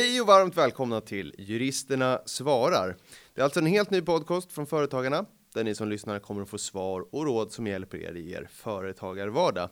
Hej och varmt välkomna till Juristerna svarar. Det är alltså en helt ny podcast från Företagarna där ni som lyssnar kommer att få svar och råd som hjälper er i er företagarvardag.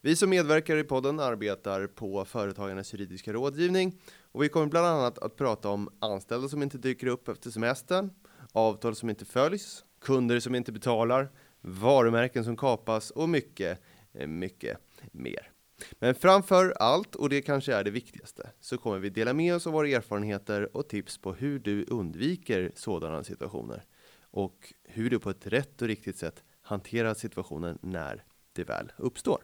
Vi som medverkar i podden arbetar på Företagarnas juridiska rådgivning och vi kommer bland annat att prata om anställda som inte dyker upp efter semestern, avtal som inte följs, kunder som inte betalar, varumärken som kapas och mycket, mycket mer. Men framför allt, och det kanske är det viktigaste, så kommer vi dela med oss av våra erfarenheter och tips på hur du undviker sådana situationer och hur du på ett rätt och riktigt sätt hanterar situationen när det väl uppstår.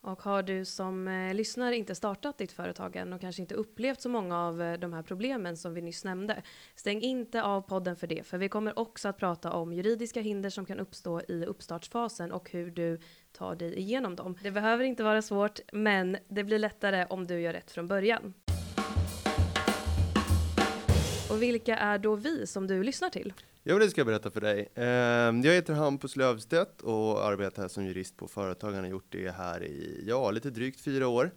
Och har du som eh, lyssnare inte startat ditt företag än och kanske inte upplevt så många av eh, de här problemen som vi nyss nämnde, stäng inte av podden för det, för vi kommer också att prata om juridiska hinder som kan uppstå i uppstartsfasen och hur du tar dig igenom dem. Det behöver inte vara svårt, men det blir lättare om du gör rätt från början. Och vilka är då vi som du lyssnar till? Jo, det ska jag berätta för dig. Ehm, jag heter Hampus Lövstedt och arbetar här som jurist på Företagarna. Jag har gjort det här i, ja, lite drygt fyra år.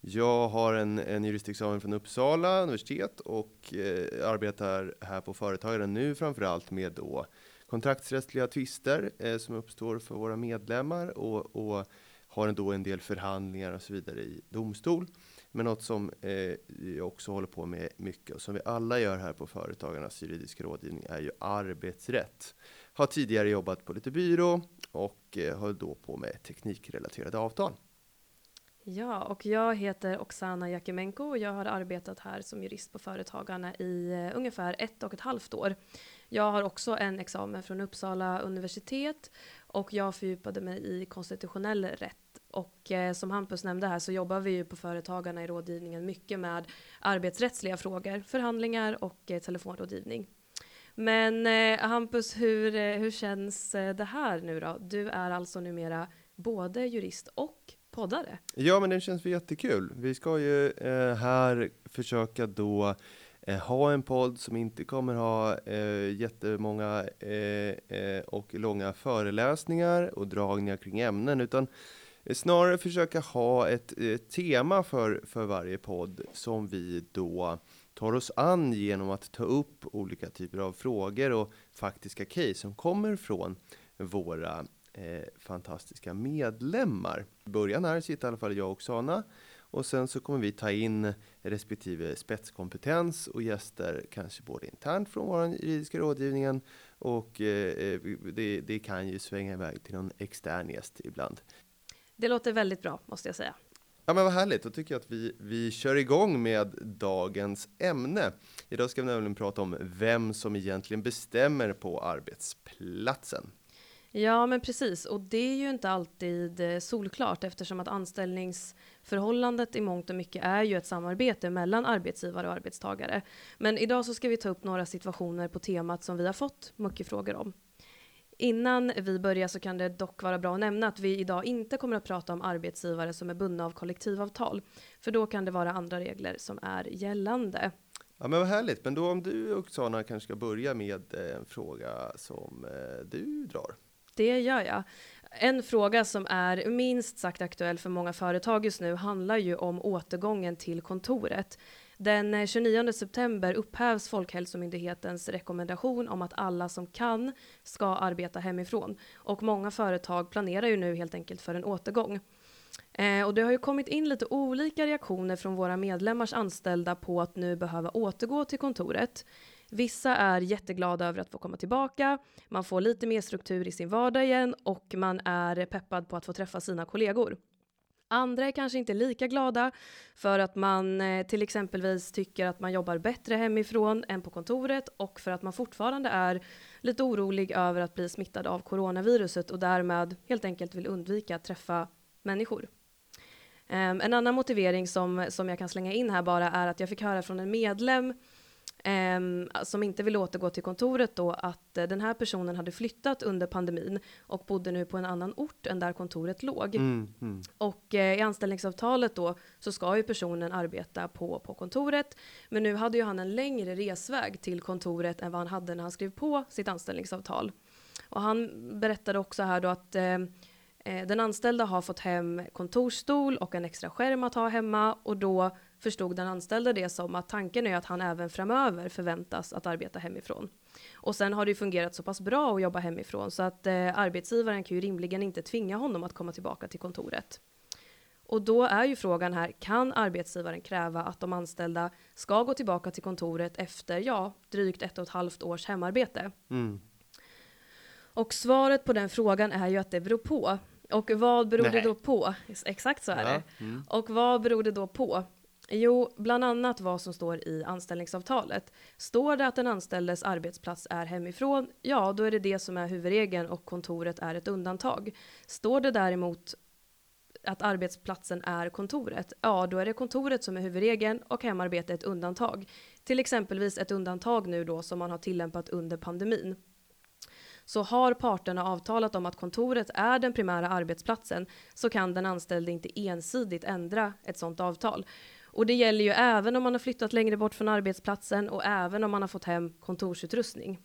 Jag har en, en juristexamen från Uppsala universitet och eh, arbetar här på Företagarna nu framförallt med då kontraktsrättsliga tvister eh, som uppstår för våra medlemmar och, och har ändå en del förhandlingar och så vidare i domstol. Men något som eh, jag också håller på med mycket och som vi alla gör här på Företagarnas juridiska rådgivning är ju arbetsrätt. Har tidigare jobbat på lite byrå och eh, höll då på med teknikrelaterade avtal. Ja, och jag heter Oksana Jakimenko och jag har arbetat här som jurist på Företagarna i eh, ungefär ett och ett halvt år. Jag har också en examen från Uppsala universitet och jag fördjupade mig i konstitutionell rätt och eh, som Hampus nämnde här så jobbar vi ju på Företagarna i rådgivningen mycket med arbetsrättsliga frågor, förhandlingar och eh, telefonrådgivning. Men eh, Hampus, hur, eh, hur känns eh, det här nu då? Du är alltså numera både jurist och poddare. Ja, men det känns jättekul. Vi ska ju eh, här försöka då Eh, ha en podd som inte kommer ha eh, jättemånga eh, eh och långa föreläsningar och dragningar kring ämnen, utan eh, snarare försöka ha ett, ett tema för, för varje podd som vi då tar oss an genom att ta upp olika typer av frågor och faktiska case som kommer från våra eh, fantastiska medlemmar. I början här sitter i alla fall jag och Sana och sen så kommer vi ta in respektive spetskompetens och gäster, kanske både internt från vår juridiska rådgivningen och eh, det, det kan ju svänga iväg till någon extern gäst ibland. Det låter väldigt bra, måste jag säga. Ja, men vad härligt. Då tycker jag att vi, vi kör igång med dagens ämne. Idag ska vi nämligen prata om vem som egentligen bestämmer på arbetsplatsen. Ja, men precis. Och det är ju inte alltid eh, solklart eftersom att anställningsförhållandet i mångt och mycket är ju ett samarbete mellan arbetsgivare och arbetstagare. Men idag så ska vi ta upp några situationer på temat som vi har fått mycket frågor om. Innan vi börjar så kan det dock vara bra att nämna att vi idag inte kommer att prata om arbetsgivare som är bundna av kollektivavtal. För då kan det vara andra regler som är gällande. Ja men vad härligt, men då om du Oksana kanske ska börja med eh, en fråga som eh, du drar. Det gör jag. En fråga som är minst sagt aktuell för många företag just nu handlar ju om återgången till kontoret. Den 29 september upphävs Folkhälsomyndighetens rekommendation om att alla som kan ska arbeta hemifrån. Och många företag planerar ju nu helt enkelt för en återgång. Eh, och det har ju kommit in lite olika reaktioner från våra medlemmars anställda på att nu behöva återgå till kontoret. Vissa är jätteglada över att få komma tillbaka, man får lite mer struktur i sin vardag igen och man är peppad på att få träffa sina kollegor. Andra är kanske inte lika glada för att man eh, till exempelvis tycker att man jobbar bättre hemifrån än på kontoret och för att man fortfarande är lite orolig över att bli smittad av coronaviruset och därmed helt enkelt vill undvika att träffa människor. Ehm, en annan motivering som, som jag kan slänga in här bara är att jag fick höra från en medlem Um, som inte vill återgå till kontoret då att uh, den här personen hade flyttat under pandemin och bodde nu på en annan ort än där kontoret låg. Mm, mm. Och uh, i anställningsavtalet då så ska ju personen arbeta på, på kontoret. Men nu hade ju han en längre resväg till kontoret än vad han hade när han skrev på sitt anställningsavtal. Och han berättade också här då att uh, den anställda har fått hem kontorsstol och en extra skärm att ha hemma och då förstod den anställde det som att tanken är att han även framöver förväntas att arbeta hemifrån. Och sen har det ju fungerat så pass bra att jobba hemifrån så att eh, arbetsgivaren kan ju rimligen inte tvinga honom att komma tillbaka till kontoret. Och då är ju frågan här, kan arbetsgivaren kräva att de anställda ska gå tillbaka till kontoret efter, ja, drygt ett och ett halvt års hemarbete? Mm. Och svaret på den frågan är ju att det beror på. Och vad beror Nej. det då på? Exakt så är Ja, det. mm. Och vad beror det då på? Jo, bland annat vad som står i anställningsavtalet. Står det att den anställdes arbetsplats är hemifrån, ja, då är det det som är huvudregeln och kontoret är ett undantag. Står det däremot att arbetsplatsen är kontoret, ja, då är det kontoret som är huvudregeln och hemarbete ett undantag. Till exempelvis ett undantag nu då som man har tillämpat under pandemin. Så har parterna avtalat om att kontoret är den primära arbetsplatsen så kan den anställde inte ensidigt ändra ett sådant avtal. Och det gäller ju även om man har flyttat längre bort från arbetsplatsen och även om man har fått hem kontorsutrustning.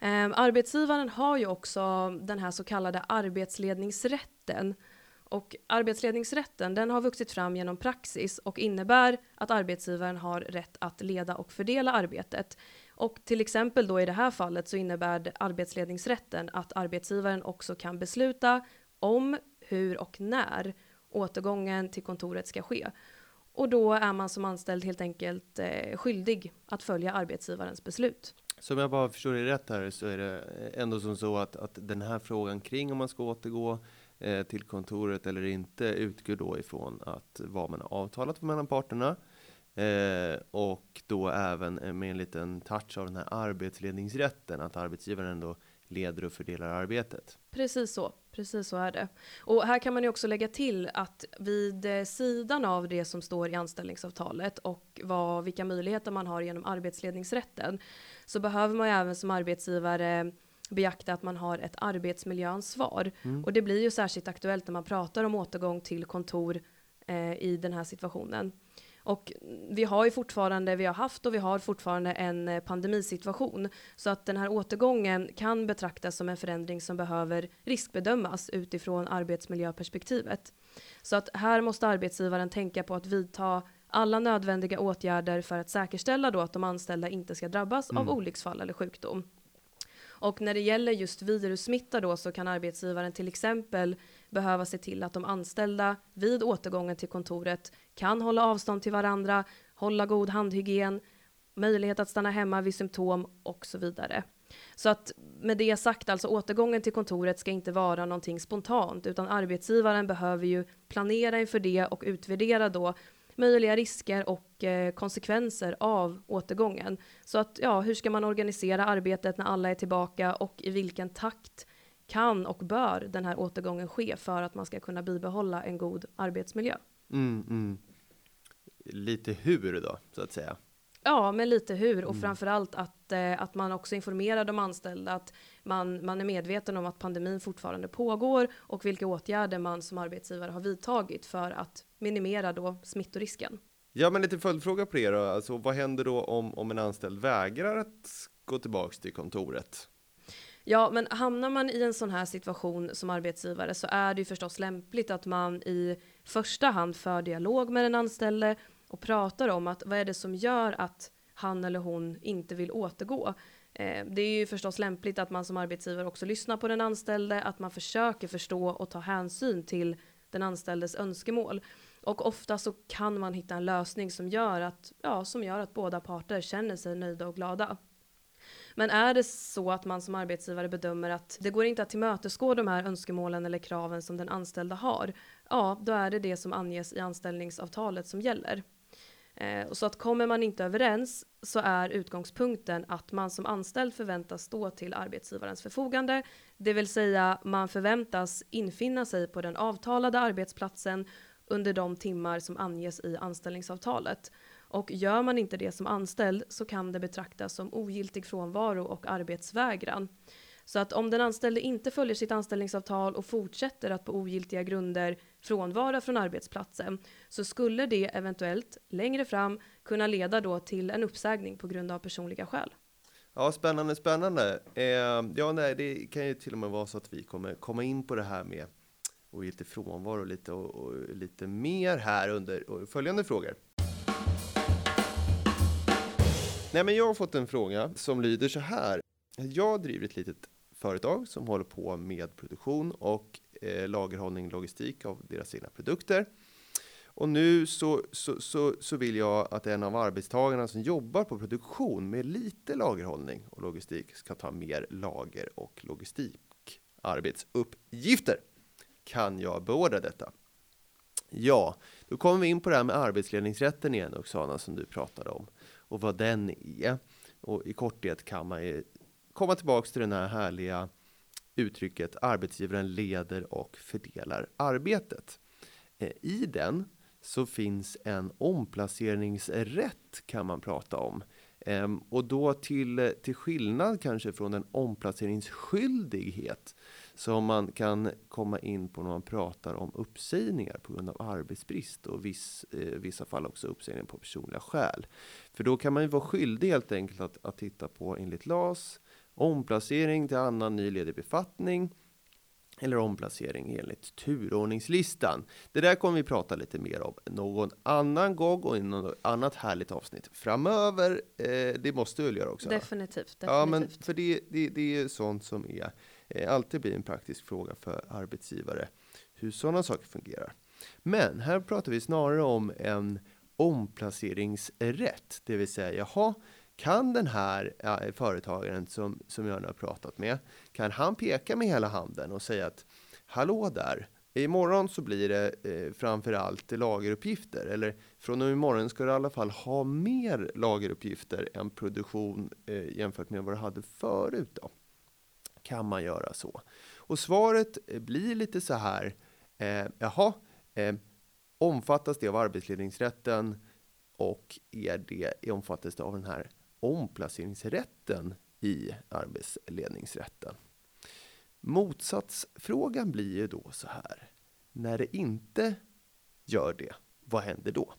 Ehm, arbetsgivaren har ju också den här så kallade arbetsledningsrätten. Och arbetsledningsrätten den har vuxit fram genom praxis och innebär att arbetsgivaren har rätt att leda och fördela arbetet. Och till exempel då i det här fallet så innebär arbetsledningsrätten att arbetsgivaren också kan besluta om, hur och när återgången till kontoret ska ske. Och då är man som anställd helt enkelt eh, skyldig att följa arbetsgivarens beslut. Så om jag bara förstår det rätt här så är det ändå som så att, att den här frågan kring om man ska återgå eh, till kontoret eller inte utgår då ifrån att vad man har avtalat mellan parterna eh, och då även med en liten touch av den här arbetsledningsrätten att arbetsgivaren ändå leder och fördelar arbetet. Precis så, precis så är det. Och här kan man ju också lägga till att vid eh, sidan av det som står i anställningsavtalet och vad, vilka möjligheter man har genom arbetsledningsrätten så behöver man ju även som arbetsgivare beakta att man har ett arbetsmiljöansvar. Mm. Och det blir ju särskilt aktuellt när man pratar om återgång till kontor eh, i den här situationen. Och vi har ju fortfarande, vi har haft och vi har fortfarande en eh, pandemisituation. Så att den här återgången kan betraktas som en förändring som behöver riskbedömas utifrån arbetsmiljöperspektivet. Så att här måste arbetsgivaren tänka på att vidta alla nödvändiga åtgärder för att säkerställa då att de anställda inte ska drabbas Mm. av olycksfall eller sjukdom. Och när det gäller just virussmitta då så kan arbetsgivaren till exempel behöva se till att de anställda vid återgången till kontoret kan hålla avstånd till varandra, hålla god handhygien, möjlighet att stanna hemma vid symptom och så vidare. Så att med det sagt, alltså återgången till kontoret ska inte vara någonting spontant, utan arbetsgivaren behöver ju planera inför det och utvärdera då möjliga risker och eh, konsekvenser av återgången. Så att ja, hur ska man organisera arbetet när alla är tillbaka och i vilken takt kan och bör den här återgången ske för att man ska kunna bibehålla en god arbetsmiljö? Mm, mm. Lite hur då, så att säga. Ja, men lite hur och Mm. framförallt att, eh, att man också informerar de anställda att man, man är medveten om att pandemin fortfarande pågår och vilka åtgärder man som arbetsgivare har vidtagit för att minimera då smittorisken. Ja, men lite följdfråga på det då. Alltså, vad händer då om, om en anställd vägrar att gå tillbaks till kontoret? Ja, men hamnar man i en sån här situation som arbetsgivare så är det ju förstås lämpligt att man i första hand för dialog med den anställde och pratar om att vad är det som gör att han eller hon inte vill återgå. Eh, det är ju förstås lämpligt att man som arbetsgivare också lyssnar på den anställde, att man försöker förstå och ta hänsyn till den anställdes önskemål. Och ofta så kan man hitta en lösning som gör att, ja, som gör att båda parter känner sig nöjda och glada. Men är det så att man som arbetsgivare bedömer att det går inte att tillmötesgå de här önskemålen eller kraven som den anställda har, ja, då är det det som anges i anställningsavtalet som gäller. Eh, och så att kommer man inte överens så är utgångspunkten att man som anställd förväntas stå till arbetsgivarens förfogande, det vill säga man förväntas infinna sig på den avtalade arbetsplatsen under de timmar som anges i anställningsavtalet. Och gör man inte det som anställd så kan det betraktas som ogiltig frånvaro och arbetsvägran. Så att om den anställde inte följer sitt anställningsavtal och fortsätter att på ogiltiga grunder frånvara från arbetsplatsen så skulle det eventuellt längre fram kunna leda då till en uppsägning på grund av personliga skäl. Ja, spännande, spännande. Eh, ja, nej, det kan ju till och med vara så att vi kommer komma in på det här med och lite frånvaro lite, och, och lite mer här under följande frågor. Nej, men jag har fått en fråga som lyder så här. Jag driver ett litet företag som håller på med produktion och eh, lagerhållning logistik av deras egna produkter. Och nu så, så, så, så, vill jag att en av arbetstagarna som jobbar på produktion med lite lagerhållning och logistik ska ta mer lager och logistikarbetsuppgifter. Kan jag beordra detta? Ja, då kommer vi in på det här med arbetsledningsrätten igen, Oksana, som du pratade om och vad den är. Och i korthet kan man ju komma tillbaks till den här härliga uttrycket arbetsgivaren leder och fördelar arbetet. Eh, I den så finns en omplaceringsrätt kan man prata om. Ehm, och då till, till skillnad kanske från en omplaceringsskyldighet som man kan komma in på när man pratar om uppsägningar på grund av arbetsbrist och viss, eh, vissa fall också uppsägningar på personliga skäl. För då kan man ju vara skyldig helt enkelt att, att titta på enligt LAS, omplacering till annan ny ledig befattning eller omplacering enligt turordningslistan. Det där kommer vi prata lite mer om någon annan gång och i något annat härligt avsnitt framöver. Eh, det måste vi väl göra också? Definitivt. definitivt. Ja, men för det, det, det är sånt som är eh, alltid blir en praktisk fråga för arbetsgivare hur sådana saker fungerar. Men här pratar vi snarare om en omplaceringsrätt, det vill säga jaha, kan den här eh, företagaren som, som jag nu har pratat med, kan han peka med hela handen och säga att hallå där, imorgon så blir det eh, framförallt lageruppgifter eller från och med imorgon ska du i alla fall ha mer lageruppgifter än produktion eh, jämfört med vad du hade förut då. Kan man göra så? Och svaret eh, blir lite så här. Eh, jaha, eh, omfattas det av arbetsledningsrätten och är det omfattas det av den här omplaceringsrätten i arbetsledningsrätten. Motsatsfrågan blir ju då så här. När det inte gör det, vad händer då?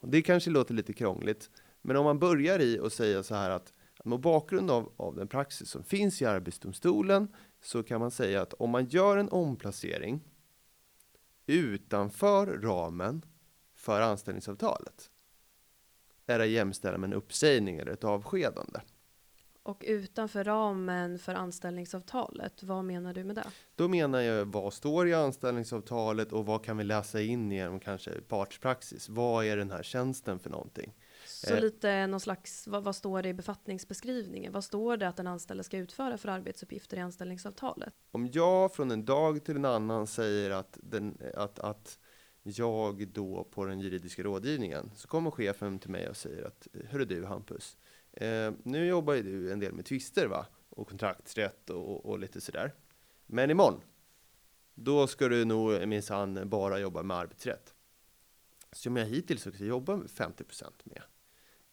Och det kanske låter lite krångligt, men om man börjar i och säga så här att, mot bakgrund av, av den praxis som finns i Arbetsdomstolen så kan man säga att om man gör en omplacering utanför ramen för anställningsavtalet är att jämställa med en uppsägning eller ett avskedande. Och utanför ramen för anställningsavtalet, vad menar du med det? Då menar jag vad står i anställningsavtalet och vad kan vi läsa in genom kanske partspraxis? Vad är den här tjänsten för någonting? Så eh. lite någon slags, vad, vad, står det i befattningsbeskrivningen? Vad står det att den anställde ska utföra för arbetsuppgifter i anställningsavtalet? Om jag från en dag till en annan säger att, den, att, att jag då på den juridiska rådgivningen så kommer chefen till mig och säger att Hörru du Hampus, eh, nu jobbar ju du en del med tvister va? Och kontraktsrätt och, och lite sådär. Men imorgon, då ska du nog minsann bara jobba med arbetsrätt. Som jag hittills också jobbar 50% med.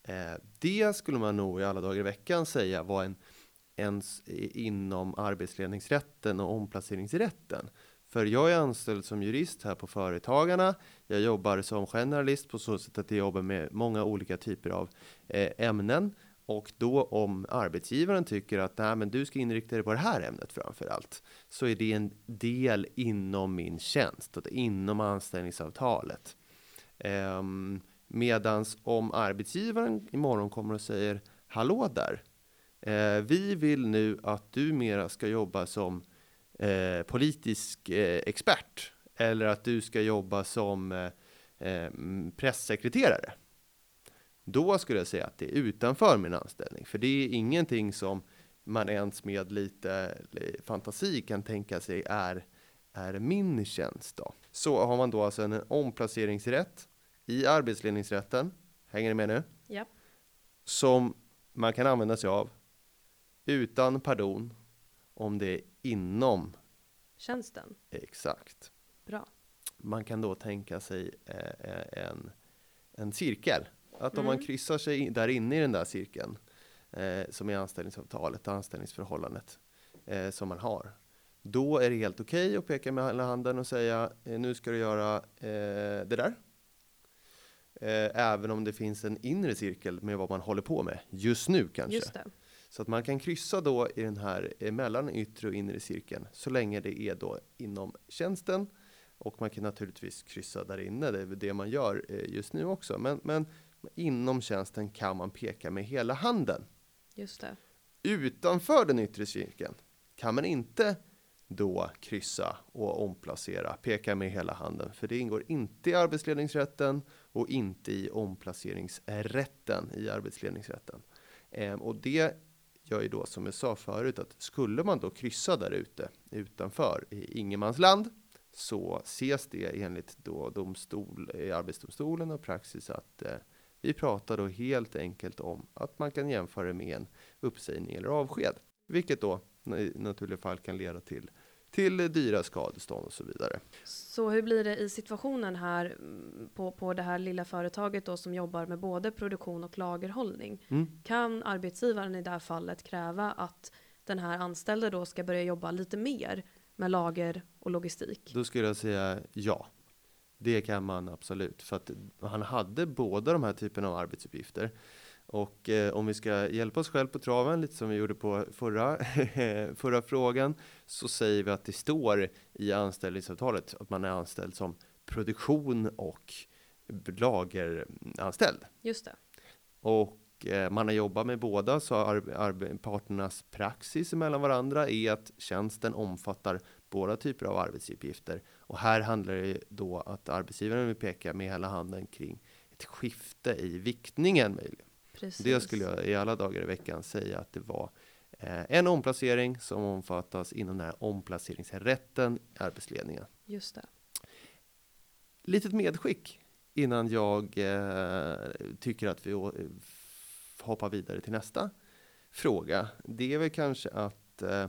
Eh, det skulle man nog i alla dagar i veckan säga var en ens inom arbetsledningsrätten och omplaceringsrätten. För jag är anställd som jurist här på Företagarna. Jag jobbar som generalist på så sätt att jag jobbar med många olika typer av eh, ämnen. Och då om arbetsgivaren tycker att Nej, men du ska inrikta dig på det här ämnet framför allt, så är det en del inom min tjänst, inom anställningsavtalet. Um, medans om arbetsgivaren imorgon kommer och säger Hallå där! Eh, vi vill nu att du mera ska jobba som eh, politisk eh, expert eller att du ska jobba som eh, eh pressekreterare. Då skulle jag säga att det är utanför min anställning, för det är ingenting som man ens med lite fantasi kan tänka sig är, är min tjänst. Då. Så har man då alltså en omplaceringsrätt i arbetsledningsrätten, hänger ni med nu? Ja. Som man kan använda sig av utan pardon om det inom tjänsten. Exakt. Bra. Man kan då tänka sig eh, en, en cirkel. Att mm. om man mm. kryssar sig där inne i den där cirkeln eh, som är anställningsavtalet, anställningsförhållandet eh, som man har. Då är det helt okej okay att peka med hela handen och säga eh, nu ska du göra eh, det där. Eh, även om det finns en inre cirkel med vad man håller på med just nu kanske. Just. Så att man kan kryssa då i den här eh, mellan yttre och inre cirkeln så länge det är då inom tjänsten. Och man kan naturligtvis kryssa där inne, det är det man gör eh, just nu också. Men, men inom tjänsten kan man peka med hela handen. Just det. Utanför den yttre cirkeln kan man inte då kryssa och omplacera, peka med hela handen, för det ingår inte i arbetsledningsrätten och inte i omplaceringsrätten i arbetsledningsrätten. Ehm, och det gör ju då som jag sa förut att skulle man då kryssa där ute utanför i ingenmansland så ses det enligt då domstol, i Arbetsdomstolen och praxis att eh, vi pratar då helt enkelt om att man kan jämföra med en uppsägning eller avsked, vilket då i naturliga fall kan leda till till dyra skadestånd och så vidare. Så hur blir det i situationen här mm, på, på det här lilla företaget då som jobbar med både produktion och lagerhållning? Mm. Kan arbetsgivaren i det här fallet kräva att den här anställde då ska börja jobba lite mer med lager och logistik? Då skulle jag säga ja. Det kan man absolut, för att han hade båda de här typerna av arbetsuppgifter. Och eh, om vi ska hjälpa oss själv på traven, lite som vi gjorde på förra, förra frågan, så säger vi att det står i anställningsavtalet att man är anställd som produktion och lageranställd. Just det. Och eh, man har jobbat med båda, så ar, parternas praxis mellan varandra är att tjänsten omfattar båda typer av arbetsuppgifter. Och här handlar det då att arbetsgivaren vill peka med hela handen kring ett skifte i viktningen möjligen. Precis. Det skulle jag i alla dagar i veckan säga att det var eh, en omplacering som omfattas inom den här omplaceringsrätten i arbetsledningen. Just det. Litet medskick innan jag eh, tycker att vi hoppar vidare till nästa fråga. Det är väl kanske att eh,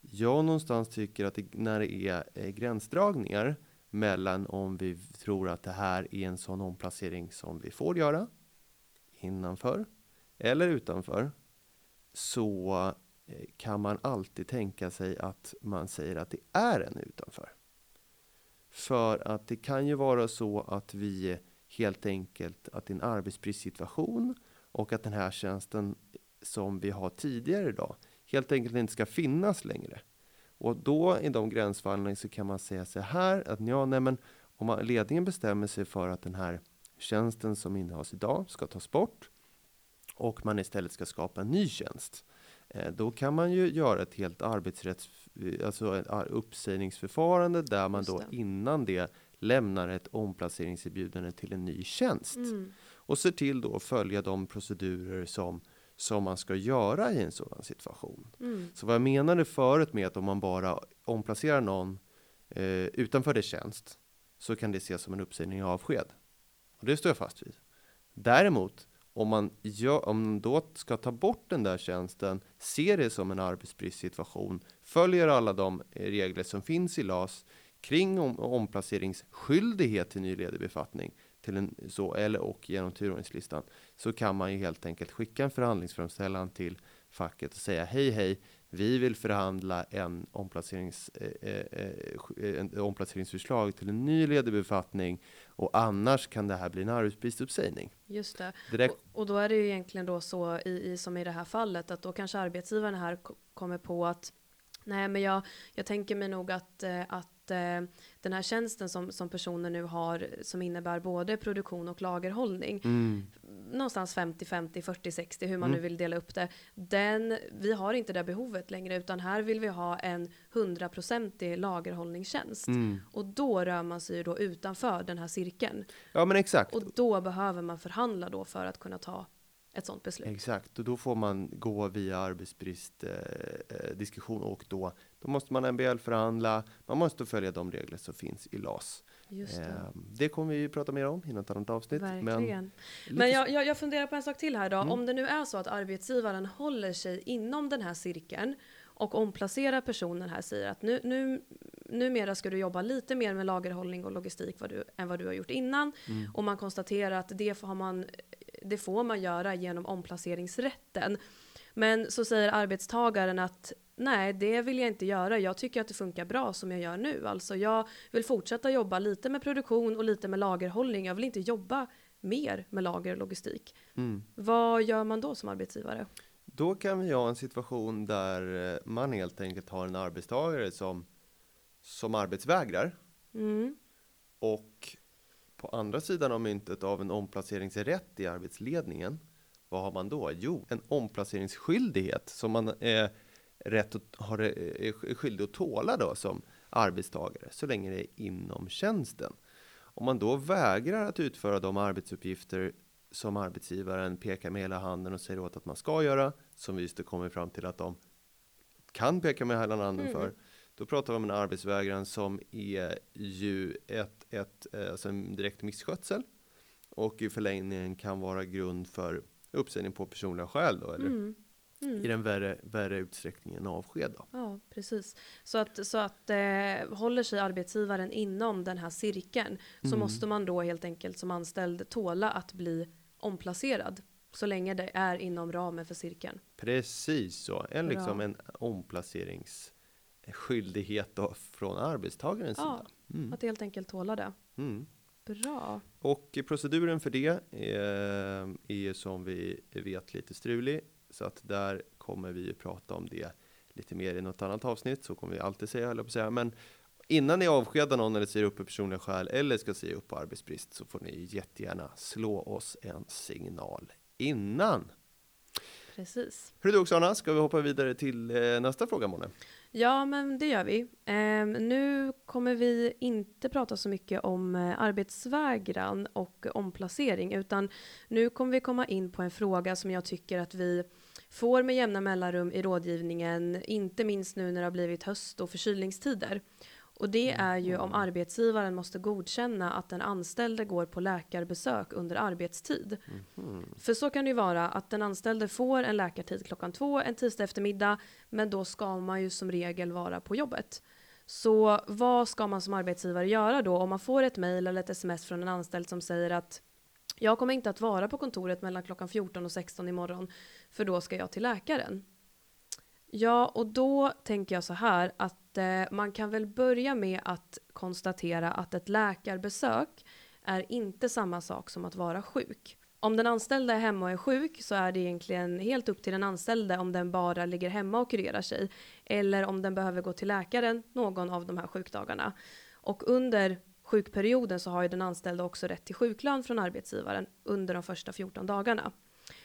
jag någonstans tycker att det, när det är eh, gränsdragningar mellan om vi tror att det här är en sån omplacering som vi får göra innanför eller utanför så eh, kan man alltid tänka sig att man säger att det är en utanför. För att det kan ju vara så att vi helt enkelt att det är en arbetsbristsituation och att den här tjänsten som vi har tidigare idag helt enkelt inte ska finnas längre. Och då i de gränsfallen så kan man säga så här att ja, nej, men om ledningen bestämmer sig för att den här tjänsten som innehas idag ska tas bort och man istället ska skapa en ny tjänst. Eh, då kan man ju göra ett helt arbetsrätts, alltså ett uppsägningsförfarande där man då innan det lämnar ett omplaceringserbjudande till en ny tjänst. Mm. Och ser till då att följa de procedurer som, som man ska göra i en sådan situation. Mm. Så vad jag menade förut med att om man bara omplacerar någon eh, utanför det tjänst så kan det ses som en uppsägning och avsked. Och det står jag fast vid. Däremot, om man, gör, om man då ska ta bort den där tjänsten, ser det som en arbetsbristsituation, följer alla de eh, regler som finns i LAS kring om, omplaceringsskyldighet till ny ledig befattning, till en, så, eller och genom turordningslistan, så kan man ju helt enkelt skicka en förhandlingsframställan till facket och säga hej hej, vi vill förhandla en, omplacerings, eh, eh, eh, en omplaceringsförslag till en ny ledig befattning och annars kan det här bli en arbetsbristuppsägning. Just det. det och, och, då är det ju egentligen då så i, i, som i det här fallet att då kanske arbetsgivaren här kommer på att nej men jag, jag tänker mig nog att, att eh, den här tjänsten som, som personen nu har som innebär både produktion och lagerhållning. Mm. Någonstans 50, 50, 40, 60 hur man mm. nu vill dela upp det. Den, vi har inte det behovet längre utan här vill vi ha en hundraprocentig lagerhållningstjänst. Mm. Och då rör man sig ju då utanför den här cirkeln. Ja men exakt. Och då behöver man förhandla då för att kunna ta ett sådant beslut. Exakt, och då får man gå via arbetsbrist eh, eh och då, då måste man MBL förhandla. Man måste följa de regler som finns i LAS. Just det. Eh, det kommer vi prata mer om i något annat avsnitt. Verkligen. Men, men jag, jag, jag funderar på en sak till här då. Mm. Om det nu är så att arbetsgivaren håller sig inom den här cirkeln och omplacerar personen här säger att nu, nu, numera ska du jobba lite mer med lagerhållning och logistik vad du, än vad du har gjort innan. Mm. Och man konstaterar att det har man det får man göra genom omplaceringsrätten. Men så säger arbetstagaren att nej, det vill jag inte göra. Jag tycker att det funkar bra som jag gör nu. Alltså jag vill fortsätta jobba lite med produktion och lite med lagerhållning. Jag vill inte jobba mer med lager och logistik. Mm. Vad gör man då som arbetsgivare? Då kan vi ha en situation där eh, man helt enkelt har en arbetstagare som, som arbetsvägrar. Mm. Och på andra sidan av myntet av en omplaceringsrätt i arbetsledningen, vad har man då? Jo, en omplaceringsskyldighet som man är, rätt att, har, är skyldig att tåla då som arbetstagare, så länge det är inom tjänsten. Om man då vägrar att utföra de arbetsuppgifter som arbetsgivaren pekar med hela handen och säger åt att man ska göra, som vi just kommer fram till att de kan peka med hela handen mm. för, då pratar vi om en arbetsvägran som är ju ett, ett, eh, alltså en direkt misskötsel och i förlängningen kan vara grund för uppsägning på personliga skäl då, eller mm. Mm. i den värre, värre utsträckningen avsked. Då. Ja, precis. Så att, så att eh, håller sig arbetsgivaren inom den här cirkeln så mm. måste man då helt enkelt som anställd tåla att bli omplacerad så länge det är inom ramen för cirkeln. Precis så, en, liksom en omplaceringsskyldighet då från arbetstagarens ja, sida. Mm. att helt enkelt tåla det. Mm. Bra. Och proceduren för det är, är som vi vet lite strulig. Så att där kommer vi ju prata om det lite mer i något annat avsnitt. Så kommer vi alltid säga, eller på säga. Men innan ni avskedar någon eller säger upp på personliga skäl eller ska säga upp på arbetsbrist så får ni jättegärna slå oss en signal innan. Precis. Hur är det Oksana, ska vi hoppa vidare till eh, nästa fråga Måne? Ja, men det gör vi. Eh, nu kommer vi inte prata så mycket om eh, arbetsvägran och omplacering, utan nu kommer vi komma in på en fråga som jag tycker att vi får med jämna mellanrum i rådgivningen, inte minst nu när det har blivit höst och förkylningstider. Och det mm. är ju om arbetsgivaren måste godkänna att den anställde går på läkarbesök under arbetstid. Mm. För så kan det ju vara att den anställde får en läkartid klockan två en tisdag eftermiddag, men då ska man ju som regel vara på jobbet. Så vad ska man som arbetsgivare göra då om man får ett mejl eller ett sms från en anställd som säger att jag kommer inte att vara på kontoret mellan klockan 14 och 16 imorgon, för då ska jag till läkaren. Ja, och då tänker jag så här att eh, man kan väl börja med att konstatera att ett läkarbesök är inte samma sak som att vara sjuk. Om den anställda är hemma och är sjuk så är det egentligen helt upp till den anställde om den bara ligger hemma och kurerar sig eller om den behöver gå till läkaren någon av de här sjukdagarna. Och under sjukperioden så har ju den anställda också rätt till sjuklön från arbetsgivaren under de första 14 dagarna.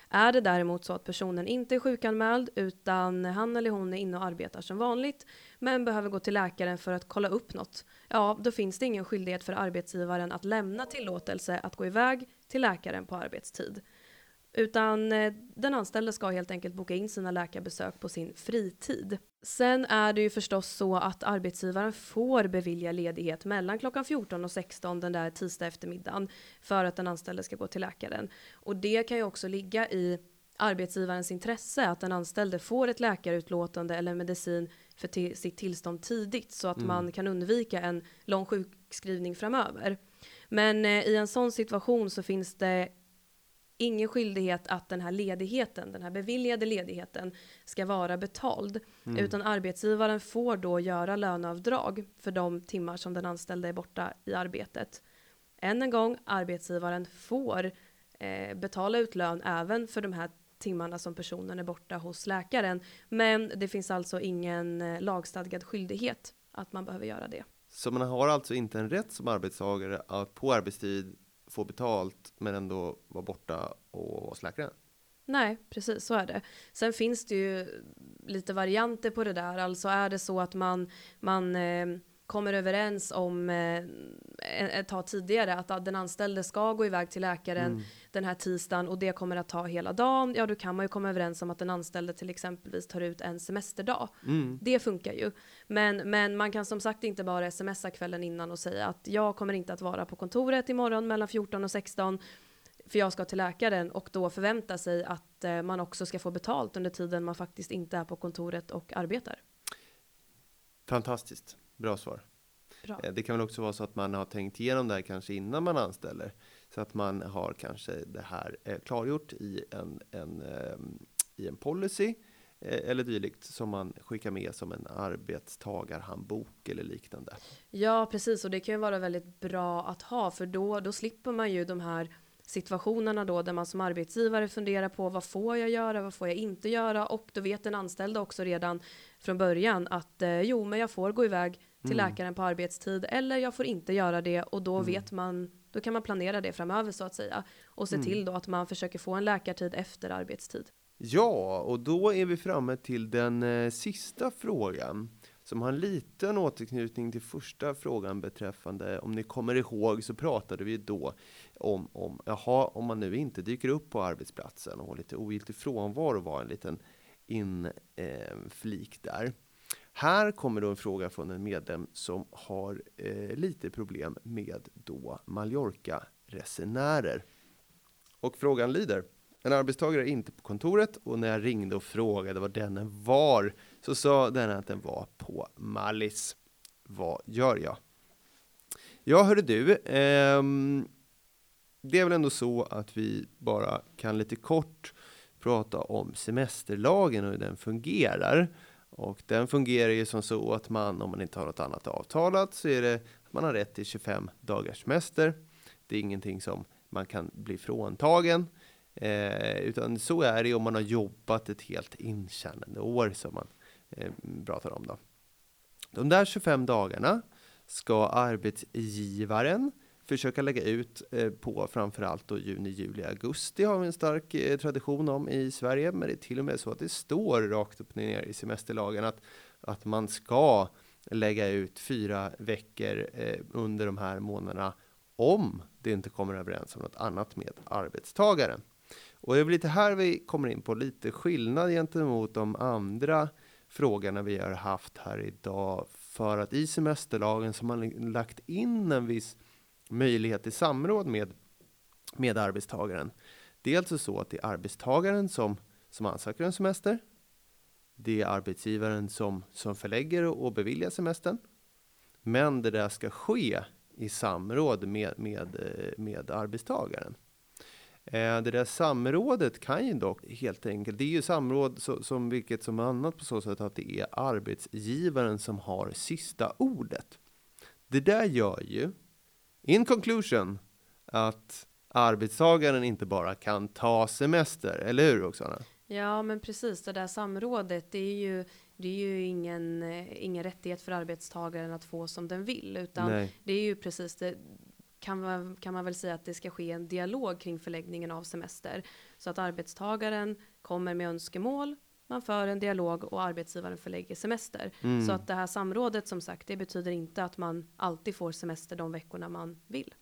Är det däremot så att personen inte är sjukanmäld utan han eller hon är inne och arbetar som vanligt men behöver gå till läkaren för att kolla upp något, ja då finns det ingen skyldighet för arbetsgivaren att lämna tillåtelse att gå iväg till läkaren på arbetstid. Utan eh, den anställde ska helt enkelt boka in sina läkarbesök på sin fritid. Sen är det ju förstås så att arbetsgivaren får bevilja ledighet mellan klockan 14 och 16 den där tisdag eftermiddagen för att den anställde ska gå till läkaren. Och det kan ju också ligga i arbetsgivarens intresse att den anställde får ett läkarutlåtande eller medicin för till, sitt tillstånd tidigt så att mm. man kan undvika en lång sjukskrivning framöver. Men eh, i en sån situation så finns det ingen skyldighet att den här ledigheten, den här beviljade ledigheten ska vara betald. Mm. Utan arbetsgivaren får då göra löneavdrag för de timmar som den anställde är borta i arbetet. Än en gång, arbetsgivaren får eh, betala ut lön även för de här timmarna som personen är borta hos läkaren. Men det finns alltså ingen eh, lagstadgad skyldighet att man behöver göra det. Så man har alltså inte en rätt som arbetstagare att på arbetstid få betalt men ändå vara borta och vara hos läkaren. Nej, precis så är det. Sen finns det ju lite varianter på det där. Alltså är det så att man, man eh, kommer överens om eh, ett tag tidigare att den anställde ska gå iväg till läkaren mm. den här tisdagen och det kommer att ta hela dagen. Ja, då kan man ju komma överens om att den anställde till exempelvis tar ut en semesterdag. Mm. Det funkar ju. Men, men man kan som sagt inte bara smsa kvällen innan och säga att jag kommer inte att vara på kontoret imorgon mellan 14 och 16 för jag ska till läkaren och då förvänta sig att eh, man också ska få betalt under tiden man faktiskt inte är på kontoret och arbetar. Fantastiskt. Bra svar. Bra. Eh, det kan väl också vara så att man har tänkt igenom det här kanske innan man anställer. Så att man har kanske det här eh, klargjort i en, en, ehm, i en policy eh, eller dylikt som man skickar med som en arbetstagarhandbok eller liknande. Ja, precis. Och det kan ju vara väldigt bra att ha för då, då slipper man ju de här situationerna då där man som arbetsgivare funderar på vad får jag göra, vad får jag inte göra och då vet den anställda också redan från början att eh, jo, men jag får gå iväg till Mm. läkaren på arbetstid eller jag får inte göra det och då Mm. vet man, då kan man planera det framöver så att säga och se Mm. till då att man försöker få en läkartid efter arbetstid. Ja, och då är vi framme till den eh, sista frågan som har en liten återknytning till första frågan beträffande, om ni kommer ihåg så pratade vi då om, om jaha, om man nu inte dyker upp på arbetsplatsen och har lite ogiltig frånvaro var en liten inflik eh, där. Här kommer då en fråga från en medlem som har eh, lite problem med då Mallorca-resenärer. Och frågan lyder, en arbetstagare är inte på kontoret och när jag ringde och frågade var denne var så sa den att den var på Mallis. Vad gör jag? Ja, hörde du. ehm, det är väl ändå så att vi bara kan lite kort prata om semesterlagen och hur den fungerar. Och den fungerar ju som så att man, om man inte har något annat avtalat, så är det att man har rätt till 25 dagars semester. Det är ingenting som man kan bli fråntagen. Eh, utan så är det om man har jobbat ett helt intjänande år som man eh, pratar om. Då. De där 25 dagarna ska arbetsgivaren försöka lägga ut eh, på framförallt då juni, juli, augusti har vi en stark eh, tradition om i Sverige. Men det är till och med så att det står rakt upp och ner i semesterlagen att, att man ska lägga ut fyra veckor eh, under de här månaderna om det inte kommer överens om något annat med arbetstagaren. Och det är väl lite här vi kommer in på lite skillnad gentemot de andra frågorna vi har haft här idag. För att i semesterlagen så har man lagt in en viss möjlighet till samråd med, med arbetstagaren. Det är alltså så att det är arbetstagaren som, som ansöker om semester. Det är arbetsgivaren som, som förlägger och, beviljar semestern. Men det där ska ske i samråd med, med, eh, med arbetstagaren. Eh, det där samrådet kan ju dock helt enkelt, det är ju samråd så, som vilket som annat på så sätt att det är arbetsgivaren som har sista ordet. Det där gör ju, in conclusion, att arbetstagaren inte bara kan ta semester, eller hur Roxana? Ja, men precis det där samrådet, det är ju, det är ju ingen, ingen rättighet för arbetstagaren att få som den vill, utan Nej. det är ju precis det kan man, kan man väl säga att det ska ske en dialog kring förläggningen av semester så att arbetstagaren kommer med önskemål, man för en dialog och arbetsgivaren förlägger semester. Mm. Så att det här samrådet som sagt, det betyder inte att man alltid får semester de veckorna man vill.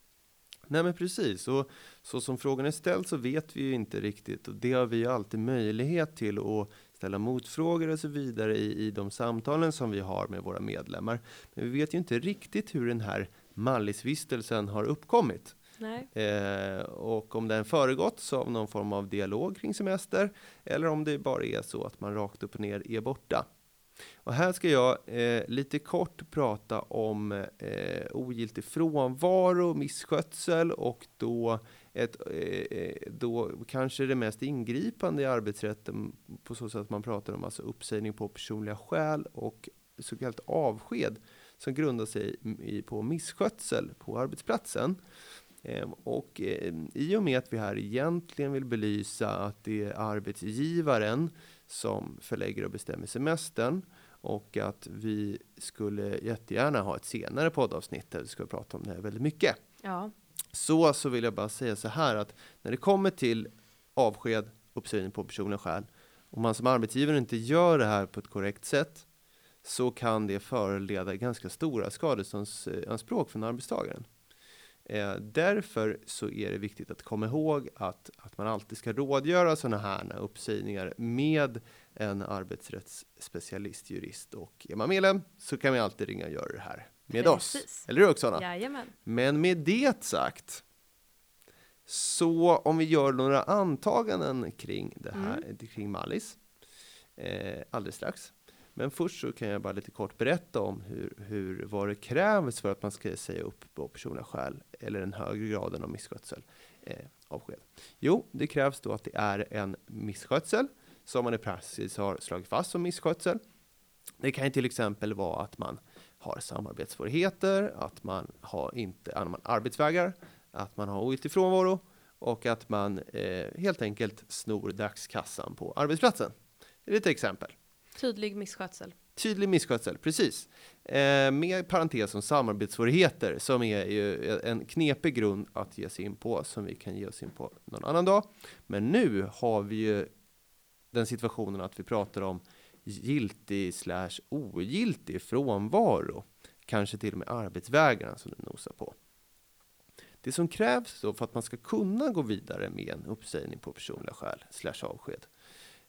Nej men precis, och så som frågan är ställd så vet vi ju inte riktigt och det har vi ju alltid möjlighet till att ställa motfrågor och så vidare i, i de samtalen som vi har med våra medlemmar. Men vi vet ju inte riktigt hur den här Mallisvistelsen har uppkommit. Nej. Eh, och om den föregåtts av någon form av dialog kring semester eller om det bara är så att man rakt upp och ner är borta. Och här ska jag eh, lite kort prata om eh, ogiltig frånvaro, misskötsel och då, ett, eh, eh då kanske det mest ingripande i arbetsrätten på så sätt att man pratar om alltså uppsägning på personliga skäl och så kallat avsked som grundar sig i, på misskötsel på arbetsplatsen. Eh, och eh, i och med att vi här egentligen vill belysa att det är arbetsgivaren som förlägger och bestämmer semestern och att vi skulle jättegärna ha ett senare poddavsnitt där vi ska prata om det här väldigt mycket. Ja. Så, så vill jag bara säga så här att när det kommer till avsked, uppsägning på personliga skäl, om man som arbetsgivare inte gör det här på ett korrekt sätt så kan det föreleda ganska stora skadeståndsanspråk från arbetstagaren. Eh, därför så är det viktigt att komma ihåg att, att man alltid ska rådgöra sådana här uppsägningar med en arbetsrättsspecialist, jurist och är man medlem så kan man alltid ringa och göra det här med oss. Precis. Eller hur Oksana? Jajamän. Men med det sagt, så om vi gör några antaganden kring det här, kring Mallis, eh, alldeles strax. Men först så kan jag bara lite kort berätta om hur, hur, vad det krävs för att man ska säga upp på personliga skäl eller den högre graden av misskötsel, eh, avsked. Jo, det krävs då att det är en misskötsel som man i praxis har slagit fast som misskötsel. Det kan ju till exempel vara att man har samarbetssvårigheter, att man har inte att man att man har ogiltig frånvaro och att man eh, helt enkelt snor dagskassan på arbetsplatsen. Det är ett exempel. Tydlig misskötsel. Tydlig misskötsel, precis. Eh, med parentes om samarbetssvårigheter som är ju en knepig grund att ge sig in på som vi kan ge oss in på någon annan dag. Men nu har vi ju den situationen att vi pratar om giltig slash ogiltig frånvaro. Kanske till och med arbetsvägran som du nosar på. Det som krävs då för att man ska kunna gå vidare med en uppsägning på personliga skäl slash avsked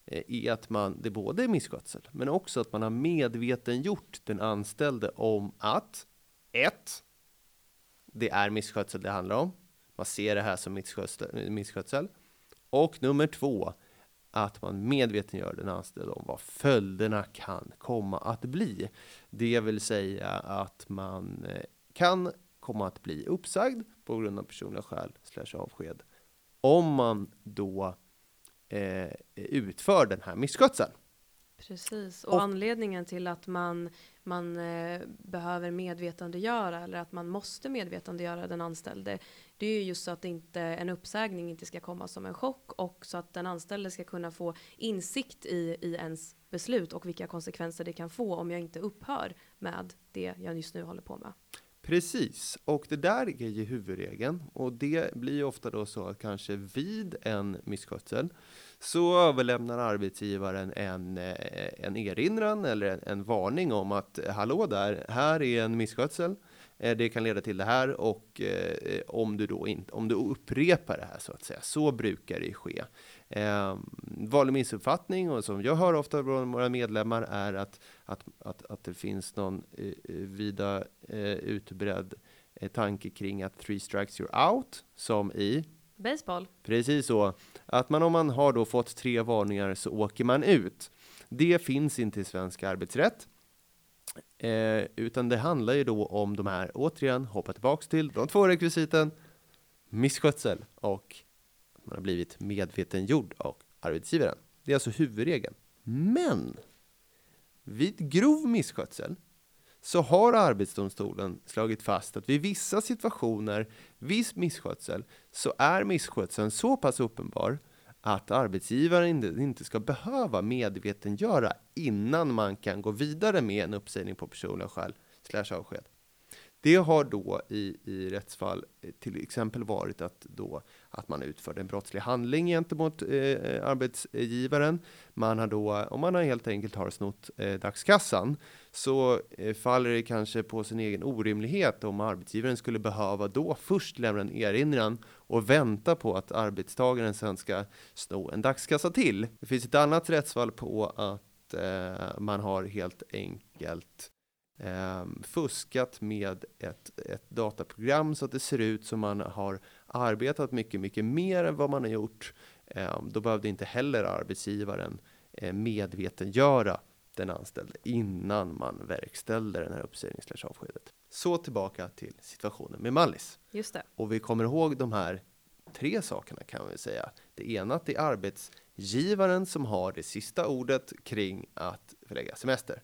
Eh, i är att man, det både är misskötsel, men också att man har medveten gjort den anställde om att ett, Det är misskötsel det handlar om. Man ser det här som misskötsel. Eh, misskötsel. Och nummer två, att man medveten gör den anställde om vad följderna kan komma att bli. Det vill säga att man eh, kan komma att bli uppsagd på grund av personliga skäl slash avsked om man då eh, utför den här misskötseln. Precis, och, och, anledningen till att man, man eh, behöver medvetandegöra eller att man måste medvetandegöra den anställde. Det är ju just så att inte en uppsägning inte ska komma som en chock och så att den anställde ska kunna få insikt i, i ens beslut och vilka konsekvenser det kan få om jag inte upphör med det jag just nu håller på med. Precis, och det där är ju huvudregeln och det blir ju ofta då så att kanske vid en misskötsel så överlämnar arbetsgivaren en, eh, en erinran eller en, en varning om att hallå där, här är en misskötsel. Eh, det kan leda till det här och eh, om du då inte, om du upprepar det här så att säga, så brukar det ske. Eh, vanlig missuppfattning och som jag hör ofta från våra medlemmar är att, att, att, att det finns någon eh, vida eh, utbredd eh, tanke kring att three strikes you're out, som i Baseball. Precis så. Att man om man har då fått tre varningar så åker man ut. Det finns inte i svensk arbetsrätt. Eh, utan det handlar ju då om de här, återigen, hoppa tillbaks till de två rekvisiten, misskötsel och man har blivit medvetengjord av arbetsgivaren. Det är alltså huvudregeln. Men vid grov misskötsel så har Arbetsdomstolen slagit fast att vid vissa situationer, viss misskötsel, så är misskötseln så pass uppenbar att arbetsgivaren inte ska behöva medvetengöra innan man kan gå vidare med en uppsägning på personliga skäl slash avsked. Det har då i, i rättsfall eh, till exempel varit att, då, att man utförde en brottslig handling gentemot eh, eh, arbetsgivaren. Man har då, om man har helt enkelt har snott eh, dagskassan, så eh, faller det kanske på sin egen orimlighet om arbetsgivaren skulle behöva då först lämna en erinran och vänta på att arbetstagaren sen ska sno en dagskassa till. Det finns ett annat rättsfall på att eh, man har helt enkelt eh, fuskat med ett, ett dataprogram så att det ser ut som man har arbetat mycket, mycket mer än vad man har gjort. Eh, då behövde inte heller arbetsgivaren eh, medvetengöra den anställde innan man verkställde den här uppsägningsavskedet. Så tillbaka till situationen med Mallis. Just det. Och vi kommer ihåg de här tre sakerna kan vi säga. Det ena att det är arbetsgivaren som har det sista ordet kring att förlägga semester.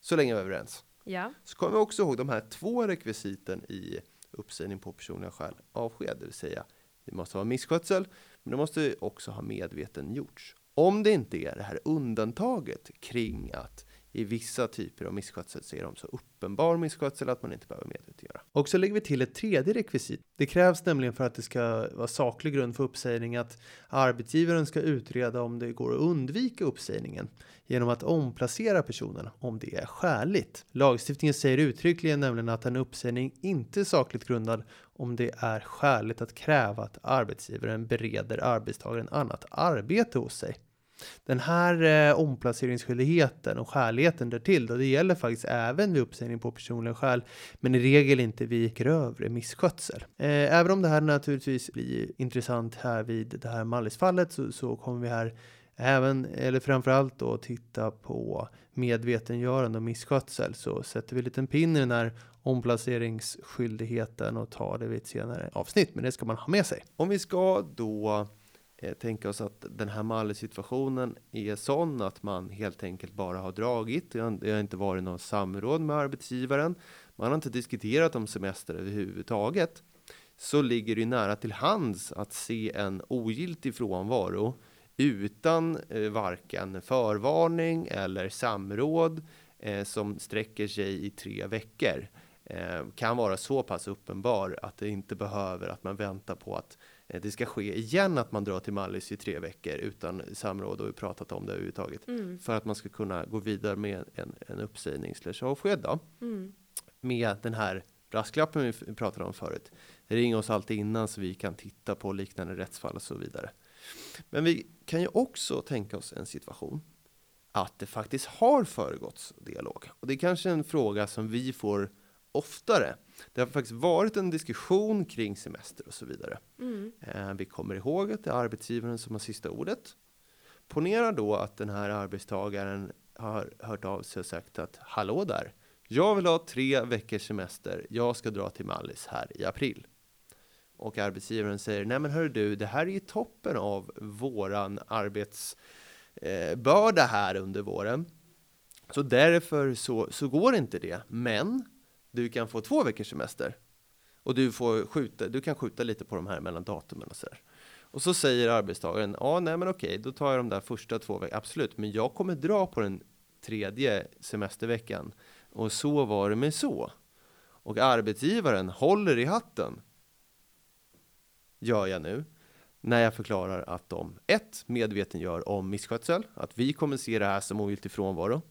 Så länge vi är överens. Ja. Så kommer vi också ihåg de här två rekvisiten i uppsägning på personliga skäl avsked, det vill säga det måste vara misskötsel, men det måste också ha medveten gjorts. Om det inte är det här undantaget kring att i vissa typer av misskötsel så är de så uppenbar misskötsel att man inte behöver medvetandegöra. Och så lägger vi till ett tredje rekvisit. Det krävs nämligen för att det ska vara saklig grund för uppsägning att arbetsgivaren ska utreda om det går att undvika uppsägningen genom att omplacera personen om det är skäligt. Lagstiftningen säger uttryckligen nämligen att en uppsägning inte är sakligt grundad om det är skäligt att kräva att arbetsgivaren bereder arbetstagaren annat arbete hos sig. Den här eh, omplaceringsskyldigheten och skäligheten därtill då, det gäller faktiskt även vid uppsägning på personliga skäl, men i regel inte vid grövre misskötsel. Eh, även om det här naturligtvis blir intressant här vid det här Mallisfallet så, så kommer vi här även, eller framförallt då titta på medvetengörande och misskötsel så sätter vi en liten pin i den här omplaceringsskyldigheten och tar det vid ett senare avsnitt. Men det ska man ha med sig. Om vi ska då eh, tänka oss att den här Malle-situationen är sån att man helt enkelt bara har dragit. Det har, det har inte varit någon samråd med arbetsgivaren. Man har inte diskuterat om semester överhuvudtaget. så ligger det nära till hands att se en ogiltig frånvaro utan eh, varken förvarning eller samråd eh, som sträcker sig i tre veckor eh, kan vara så pass uppenbar att det inte behöver att man väntar på att eh, det ska ske igen att man drar till Mallis i tre veckor utan samråd och pratat om det överhuvudtaget Mm. för att man ska kunna gå vidare med en, en uppsägning slash avsked då Mm. med den här brasklappen vi pratade om förut. Ring oss alltid innan så vi kan titta på liknande rättsfall och så vidare. Men vi kan ju också tänka oss en situation att det faktiskt har föregåtts dialog. Och det är kanske en fråga som vi får oftare. Det har faktiskt varit en diskussion kring semester och så vidare. Mm. Eh, vi kommer ihåg att det är arbetsgivaren som har sista ordet. Ponera då att den här arbetstagaren har hört av sig och sagt att hallå där, jag vill ha tre veckors semester. Jag ska dra till Mallis här i april. Och arbetsgivaren säger, nej men hör du, det här är ju toppen av våran arbetsbörda här under våren. Så därför så, så går inte det. Men du kan få två veckors semester. Och du, får skjuta, du kan skjuta lite på de här mellan datumen och så där. Och så säger arbetstagaren, ja nej men okej, då tar jag de där första två veckorna, absolut, men jag kommer dra på den tredje semesterveckan. Och så var det med så. Och arbetsgivaren håller i hatten. Gör jag nu. När jag förklarar att de ett medveten gör om misskötsel, att vi kommer se det här som ogiltig frånvaro.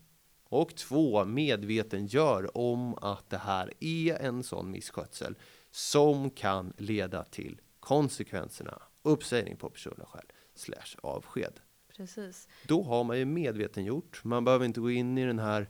Och två medvetengör om att det här är en sån misskötsel som kan leda till konsekvenserna uppsägning på personliga skäl slash avsked. Precis. Då har man ju medvetengjort. Man behöver inte gå in i den här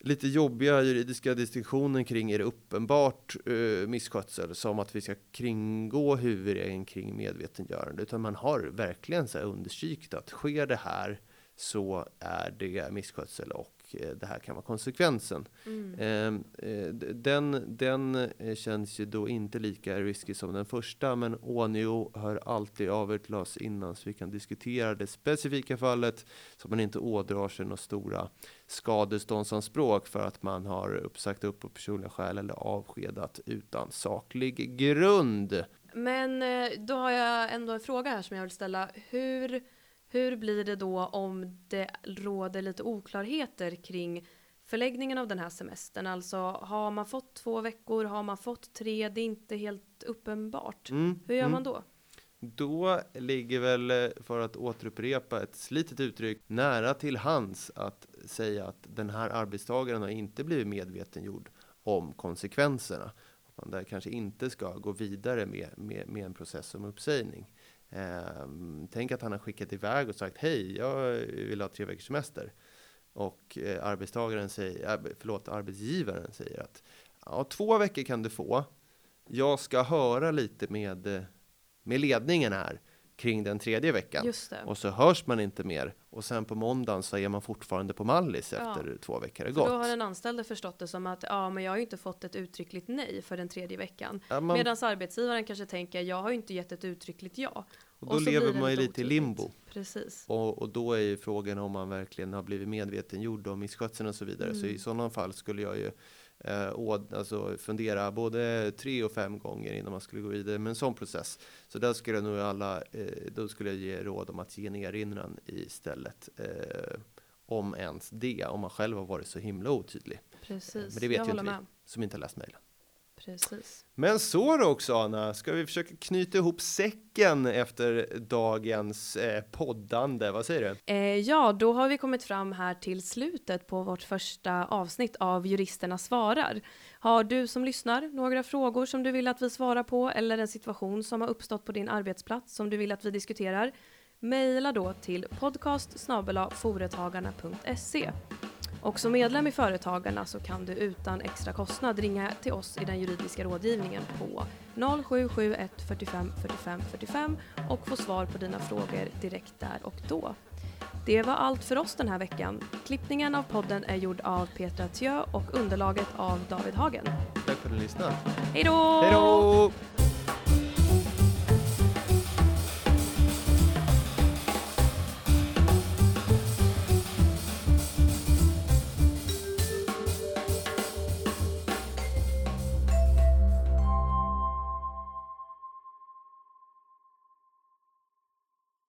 lite jobbiga juridiska distinktionen kring är det uppenbart uh, misskötsel som att vi ska kringgå huvudregeln kring medvetengörande utan man har verkligen så här understrykt att sker det här så är det misskötsel och eh, det här kan vara konsekvensen. Mm. Ehm, eh, Den, den eh, känns ju då inte lika risky som den första, men ånyo hör alltid av er till oss innan så vi kan diskutera det specifika fallet så man inte ådrar sig några stora skadeståndsanspråk för att man har uppsagt upp på personliga skäl eller avskedat utan saklig grund. Men då har jag ändå en fråga här som jag vill ställa. Hur, hur blir det då om det råder lite oklarheter kring förläggningen av den här semestern? Alltså har man fått två veckor, har man fått tre? Det är inte helt uppenbart. Mm, Hur gör mm. man då? Då ligger väl, eh, för att återupprepa ett slitet uttryck, nära till hands att säga att den här arbetstagaren har inte blivit medvetengjord om konsekvenserna. Att man där kanske inte ska gå vidare med, med, med en process om uppsägning. Eh, tänk att han har skickat iväg och sagt hej, jag vill ha tre veckors semester. Och eh, arbetstagaren säger, äh, förlåt, arbetsgivaren säger att ja, två veckor kan du få. Jag ska höra lite med eh, med ledningen här kring den tredje veckan. Och så hörs man inte mer. Och sen på måndagen så är man fortfarande på Mallis Ja. efter två veckor har För då har gått. den anställde förstått det som att ja, men jag har ju inte fått ett uttryckligt nej för den tredje veckan. Ja, man, Medan arbetsgivaren kanske tänker jag har ju inte gett ett uttryckligt ja. och då och så lever man ju lite lite i otydligt. limbo. Precis. Och, och då är ju frågan om man verkligen har blivit medvetengjord om misskötseln och så vidare. Så Mm. i sådana fall skulle jag ju eh, åd, alltså fundera både tre och fem gånger innan man skulle gå vidare med en sån process. Så där skulle jag nog alla, eh, då skulle jag ge råd om att ge en erinran istället. Eh, om ens det, om man själv har varit så himla otydlig. Precis. Men det vet jag ju inte vi. Som inte har läst mejlen. Precis. Men så då också Anna, ska vi försöka knyta ihop säcken efter dagens eh, poddande? Vad säger du? Eh, ja, då har vi kommit fram här till slutet på vårt första avsnitt av Juristerna svarar. Har du som lyssnar några frågor som du vill att vi svarar på eller en situation som har uppstått på din arbetsplats som du vill att vi diskuterar? Mejla då till podcast foretagarna.se. Och som medlem i Företagarna så kan du utan extra kostnad ringa till oss i den juridiska rådgivningen på 0771 45 45 45 och få svar på dina frågor direkt där och då. Det var allt för oss den här veckan. Klippningen av podden är gjord av Petra Thieu och underlaget av David Hagen. Tack för att ni lyssnade. Hej då! Hej då!